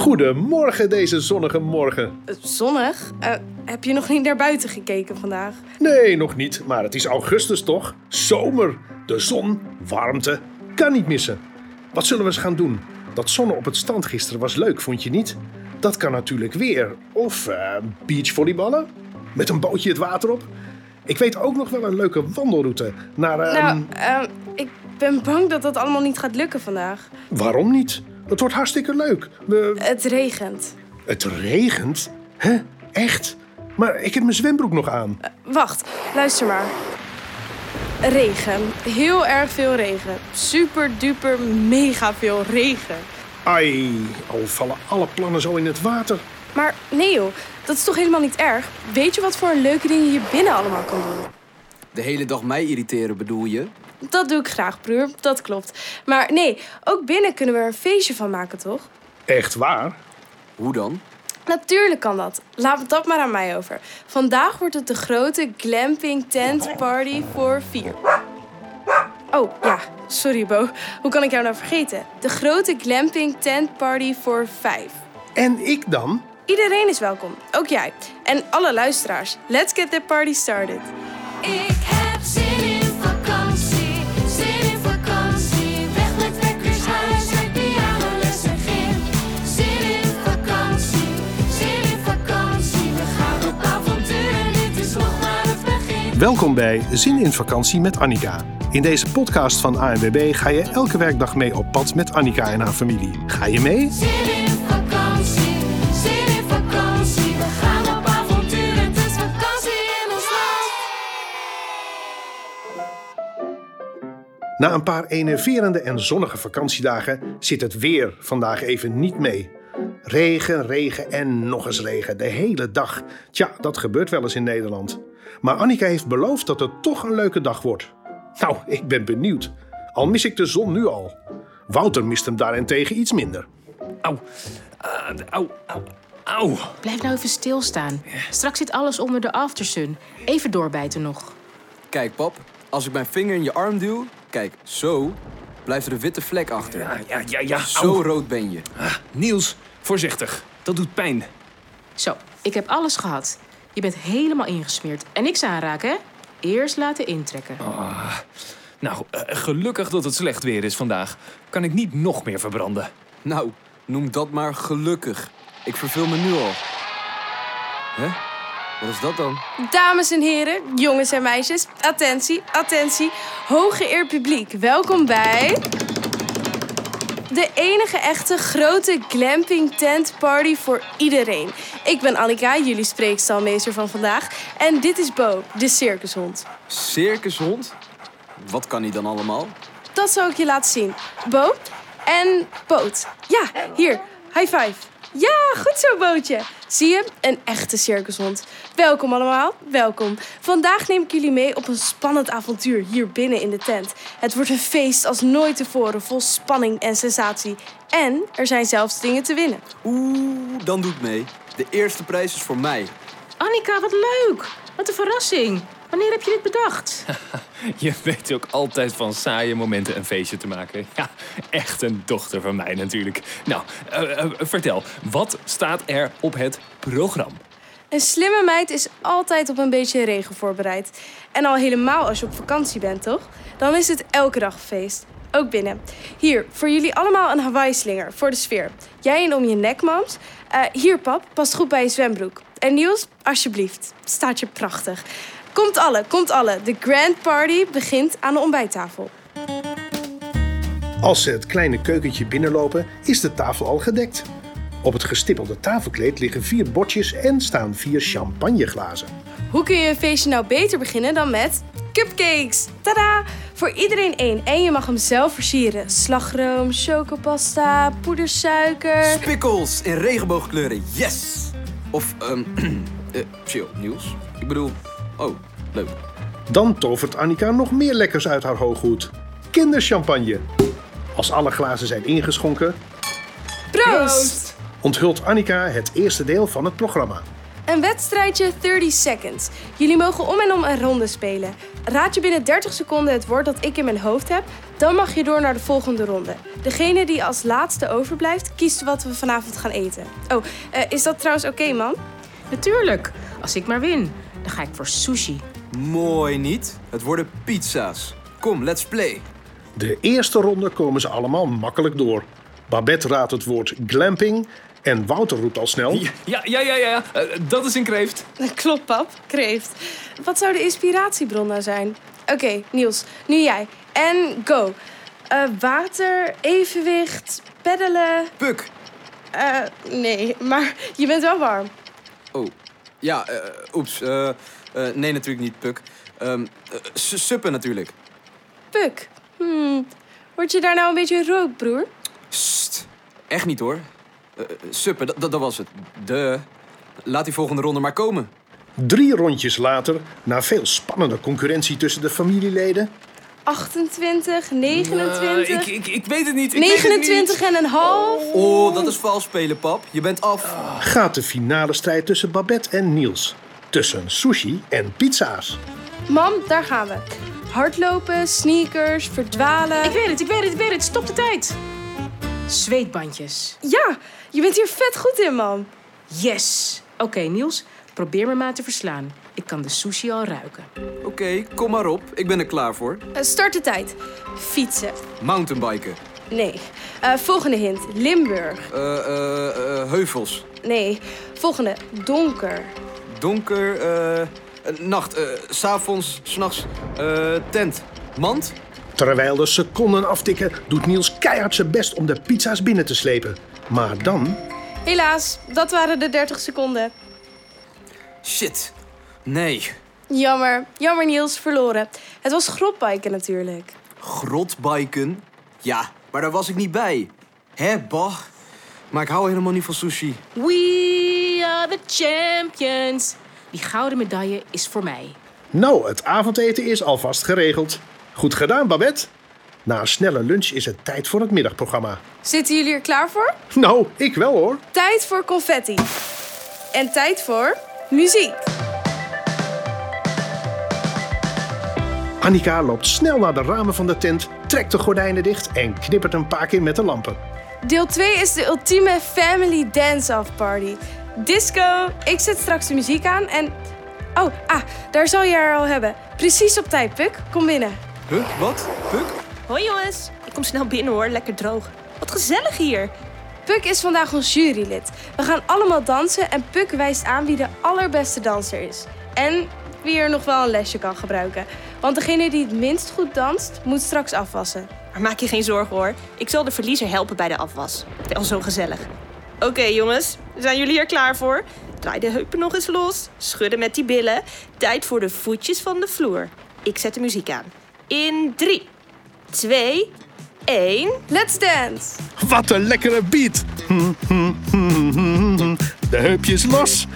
Goedemorgen deze zonnige morgen. Eh, Zonnig? Eh, heb je nog niet naar buiten gekeken vandaag? Nee, nog niet, maar het is augustus toch? Zomer, de zon, warmte, kan niet missen. Wat zullen we eens gaan doen? Dat zonnen op het strand gisteren was leuk, vond je niet? Dat kan natuurlijk weer. Of eh, beachvolleyballen? Met een bootje het water op? Ik weet ook nog wel een leuke wandelroute naar... ehm, Nou, eh, ik ben bang dat dat allemaal niet gaat lukken vandaag. Waarom niet? Het wordt hartstikke leuk. We... Het regent. Het regent? Hè? Echt? Maar ik heb mijn zwembroek nog aan. Wacht, luister maar. Regen. Heel erg veel regen. Super duper mega veel regen. Ai, al vallen alle plannen zo in het water. Maar nee joh, dat is toch helemaal niet erg? Weet je wat voor leuke dingen je binnen allemaal kan doen? De hele dag mij irriteren bedoel je? Dat doe ik graag, broer. Dat klopt. Maar nee, ook binnen kunnen we er een feestje van maken, toch? Echt waar? Hoe dan? Natuurlijk kan dat. Laat dat maar aan mij over. Vandaag wordt het de grote glamping tent party voor vier. Oh, ja. Sorry, Bo. Hoe kan ik jou nou vergeten? De grote glamping tent party voor vijf. En ik dan? Iedereen is welkom. Ook jij. En alle luisteraars. Let's get the party started. Ik heb zin in Welkom bij Zin in Vakantie met Annika. In deze podcast van ANWB ga je elke werkdag mee op pad met Annika en haar familie. Ga je mee? Zin in vakantie, zin in vakantie. We gaan op avontuur, het is vakantie in ons land. Na een paar enerverende en zonnige vakantiedagen zit het weer vandaag even niet mee. Regen, regen en nog eens regen, de hele dag. Tja, dat gebeurt wel eens in Nederland. Maar Annika heeft beloofd dat het toch een leuke dag wordt. Nou, ik ben benieuwd. Al mis ik de zon nu al. Wouter mist hem daarentegen iets minder. Au. Ah, au, au, au. Blijf nou even stilstaan. Straks zit alles onder de aftersun. Even doorbijten nog. Kijk pap, als ik mijn vinger in je arm duw, kijk, zo, blijft er een witte vlek achter. Ja, ja, ja, ja. Zo rood ben je. Ah, Niels, voorzichtig. Dat doet pijn. Zo, ik heb alles gehad. Je bent helemaal ingesmeerd. En niks aanraken, hè? Eerst laten intrekken. Nou, eh, gelukkig dat het slecht weer is vandaag. Kan ik niet nog meer verbranden. Nou, noem dat maar gelukkig. Ik verveel me nu al. Hè? Wat is dat dan? Dames en heren, jongens en meisjes, attentie, attentie. Hooggeëerd publiek, welkom bij... De enige echte grote glamping tent party voor iedereen. Ik ben Annika, jullie spreekstalmeester van vandaag. En dit is Bo, de circushond. Circushond? Wat kan hij dan allemaal? Dat zal ik je laten zien. Bo en Boot. Ja, hier, high five. Ja, goed zo, Bootje. Zie je? Een echte circushond. Welkom allemaal, welkom. Vandaag neem ik jullie mee op een spannend avontuur hier binnen in de tent. Het wordt een feest als nooit tevoren, vol spanning en sensatie. En er zijn zelfs dingen te winnen. Oeh, dan doe ik mee. De eerste prijs is voor mij. Annika, wat leuk! Wat een verrassing. Wanneer heb je dit bedacht? Je weet ook altijd van saaie momenten een feestje te maken. Ja, echt een dochter van mij natuurlijk. Nou, eh, eh, vertel, wat staat er op het programma? Een slimme meid is altijd op een beetje regen voorbereid. En al helemaal als je op vakantie bent, toch? Dan is het elke dag een feest. Ook binnen. Hier, voor jullie allemaal een Hawaii-slinger voor de sfeer. Jij een om je nek, mams. Eh, hier, pap, past goed bij je zwembroek. En Niels, alsjeblieft. Staat je prachtig. Komt alle, komt alle. De grand party begint aan de ontbijttafel. Als ze het kleine keukentje binnenlopen, is de tafel al gedekt. Op het gestippelde tafelkleed liggen vier bordjes en staan vier champagneglazen. Hoe kun je een feestje nou beter beginnen dan met cupcakes? Tada! Voor iedereen één. En je mag hem zelf versieren. Slagroom, chocopasta, poedersuiker. Spikkels in regenboogkleuren, yes! Of, ehm, eh, chill, Niels. Ik bedoel, oh, leuk. Dan tovert Annika nog meer lekkers uit haar hooghoed. Kinderchampagne. Als alle glazen zijn ingeschonken, Proost! onthult Annika het eerste deel van het programma. Een wedstrijdje 30 seconds. Jullie mogen om en om een ronde spelen. Raad je binnen 30 seconden het woord dat ik in mijn hoofd heb, Dan mag je door naar de volgende ronde. Degene die als laatste overblijft, kiest wat we vanavond gaan eten. Oh, eh, is dat trouwens oké, man? Natuurlijk. Als ik maar win, dan ga ik voor sushi. Mooi niet. Het worden pizza's. Kom, let's play. De eerste ronde komen ze allemaal makkelijk door. Babette raadt het woord glamping en Wouter roept al snel... Ja, ja, ja, ja. ja. Eh, dat is een kreeft. Klopt, pap. Kreeft. Wat zou de inspiratiebron nou zijn? Oké, Niels, nu jij. En go. Eh, water, evenwicht, peddelen. Puk. Eh, nee, maar je bent wel warm. Oh. Ja, eh, oeps. Eh, eh, nee, natuurlijk niet, Puk. Su- suppen natuurlijk. Puk. Hmm. Word je daar nou een beetje rood, broer? Sst. Echt niet hoor. Eh, suppen, dat, dat, dat was het. De. Laat die volgende ronde maar komen. Drie rondjes later, na veel spannende concurrentie tussen de familieleden... 28, 29, Eh, ik, ik, ik weet het niet. Ik weet het 29 en een half. Oh, dat is vals spelen, pap. Je bent af. gaat de finale strijd tussen Babette en Niels. Tussen sushi en pizza's. Mam, daar gaan we. Hardlopen, sneakers, verdwalen. Ik weet het, ik weet het, ik weet het. Stop de tijd. Zweetbandjes. Ja, je bent hier vet goed in, mam. Yes. Oké, Niels, probeer me maar te verslaan. Ik kan de sushi al ruiken. Oké, kom maar op. Ik ben er klaar voor. Eh, start de tijd. Fietsen. Mountainbiken. Nee. Eh, volgende hint. Limburg. Eh, eh, eh, heuvels. Nee. Volgende. Donker. Donker. nacht. eh, s S'avonds. S'nachts. eh tent. Mand. Terwijl de seconden aftikken, doet Niels keihard zijn best om de pizza's binnen te slepen. Maar dan... Helaas, dat waren de 30 seconden. Shit. Nee. Jammer. Jammer, Niels. Verloren. Het was grotbiken natuurlijk. Grotbiken? Ja, maar daar was ik niet bij. Hè, bah. Maar ik hou helemaal niet van sushi. We are the champions. Die gouden medaille is voor mij. Nou, het avondeten is alvast geregeld. Goed gedaan, Babette. Na een snelle lunch is het tijd voor het middagprogramma. Zitten jullie er klaar voor? Nou, ik wel hoor. Tijd voor confetti. En tijd voor muziek. Annika loopt snel naar de ramen van de tent, trekt de gordijnen dicht en knippert een paar keer met de lampen. Deel 2 is de ultieme family dance-off party. Disco, ik zet straks de muziek aan en... Oh, ah, daar zal je haar al hebben. Precies op tijd, Puk. Kom binnen. Huh? Wat? Puk? Hoi jongens, ik kom snel binnen hoor, lekker droog. Wat gezellig hier. Puk is vandaag ons jurylid. We gaan allemaal dansen en Puk wijst aan wie de allerbeste danser is. En wie er nog wel een lesje kan gebruiken. Want degene die het minst goed danst, moet straks afwassen. Maar maak je geen zorgen hoor, ik zal de verliezer helpen bij de afwas. Wel zo gezellig. Oké jongens, zijn jullie er klaar voor? Draai de heupen nog eens los, schudden met die billen. Tijd voor de voetjes van de vloer. Ik zet de muziek aan. In 3, 2, 1. Let's dance! Wat een lekkere beat. De heupjes los.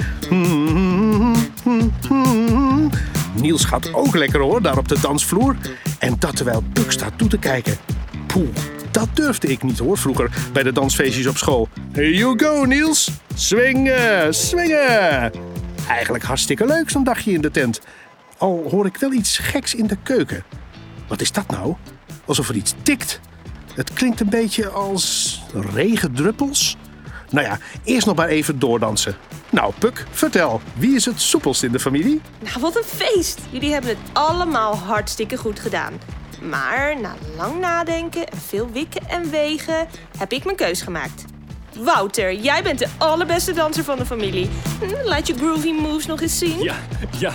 Niels gaat ook lekker hoor, daar op de dansvloer. En dat terwijl Puk staat toe te kijken. Poeh, dat durfde ik niet hoor vroeger bij de dansfeestjes op school. Here you go Niels. Swingen, swingen. Eigenlijk hartstikke leuk zo'n dagje in de tent. Al hoor ik wel iets geks in de keuken. Wat is dat nou? Alsof er iets tikt. Het klinkt een beetje als regendruppels. Nou ja, eerst nog maar even doordansen. Nou, Puk, vertel. Wie is het soepelst in de familie? Nou, wat een feest! Jullie hebben het allemaal hartstikke goed gedaan. Maar na lang nadenken en veel wikken en wegen heb ik mijn keus gemaakt. Wouter, jij bent de allerbeste danser van de familie. Hm, Laat je groovy moves nog eens zien. Ja, ja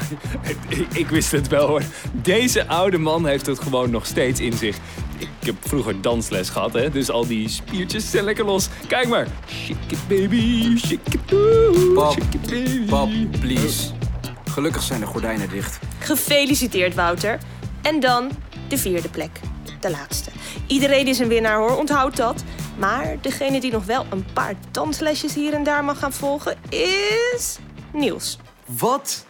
ik, ik wist het wel hoor. Deze oude man heeft het gewoon nog steeds in zich. Ik heb vroeger dansles gehad, hè, dus al die spiertjes zijn lekker los. Kijk maar. Shake it baby, shake it boo, Pap, shake it baby. Pap, please. Gelukkig zijn de gordijnen dicht. Gefeliciteerd, Wouter. En dan de vierde plek. De laatste. Iedereen is een winnaar hoor, onthoud dat. Maar degene die nog wel een paar danslesjes hier en daar mag gaan volgen is. Niels. Wat?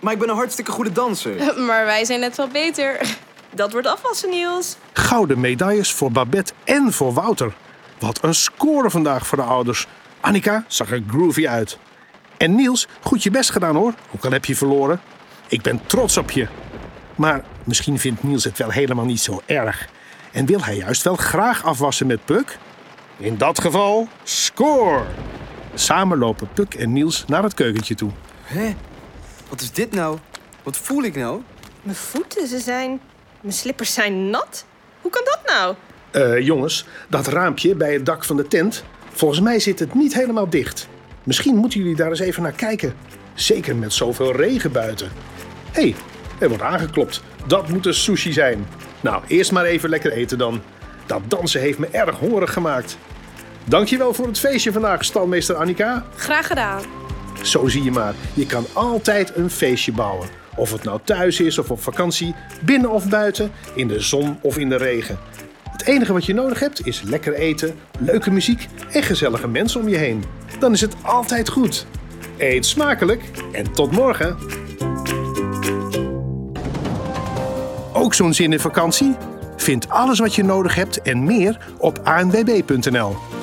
Maar ik ben een hartstikke goede danser. Maar wij zijn net wat beter. Dat wordt afwassen, Niels. Gouden medailles voor Babette en voor Wouter. Wat een score vandaag voor de ouders. Annika zag er groovy uit. En Niels, goed je best gedaan hoor, ook al heb je verloren. Ik ben trots op je. Maar misschien vindt Niels het wel helemaal niet zo erg. En wil hij juist wel graag afwassen met Puk? In dat geval, score! Samen lopen Puk en Niels naar het keukentje toe. Hé? Wat is dit nou? Wat voel ik nou? Mijn voeten, ze zijn... Mijn slippers zijn nat. Hoe kan dat nou? Eh, jongens, dat raampje bij het dak van de tent, volgens mij zit het niet helemaal dicht. Misschien moeten jullie daar eens even naar kijken. Zeker met zoveel regen buiten. Hé, hey, er wordt aangeklopt. Dat moet een sushi zijn. Nou, eerst maar even lekker eten dan. Dat dansen heeft me erg hongerig gemaakt. Dankjewel voor het feestje vandaag, stalmeester Annika. Graag gedaan. Zo zie je maar, je kan altijd een feestje bouwen. Of het nou thuis is of op vakantie, binnen of buiten, in de zon of in de regen. Het enige wat je nodig hebt is lekker eten, leuke muziek en gezellige mensen om je heen. Dan is het altijd goed. Eet smakelijk en tot morgen. Ook zo'n zin in vakantie? Vind alles wat je nodig hebt en meer op anwb.nl.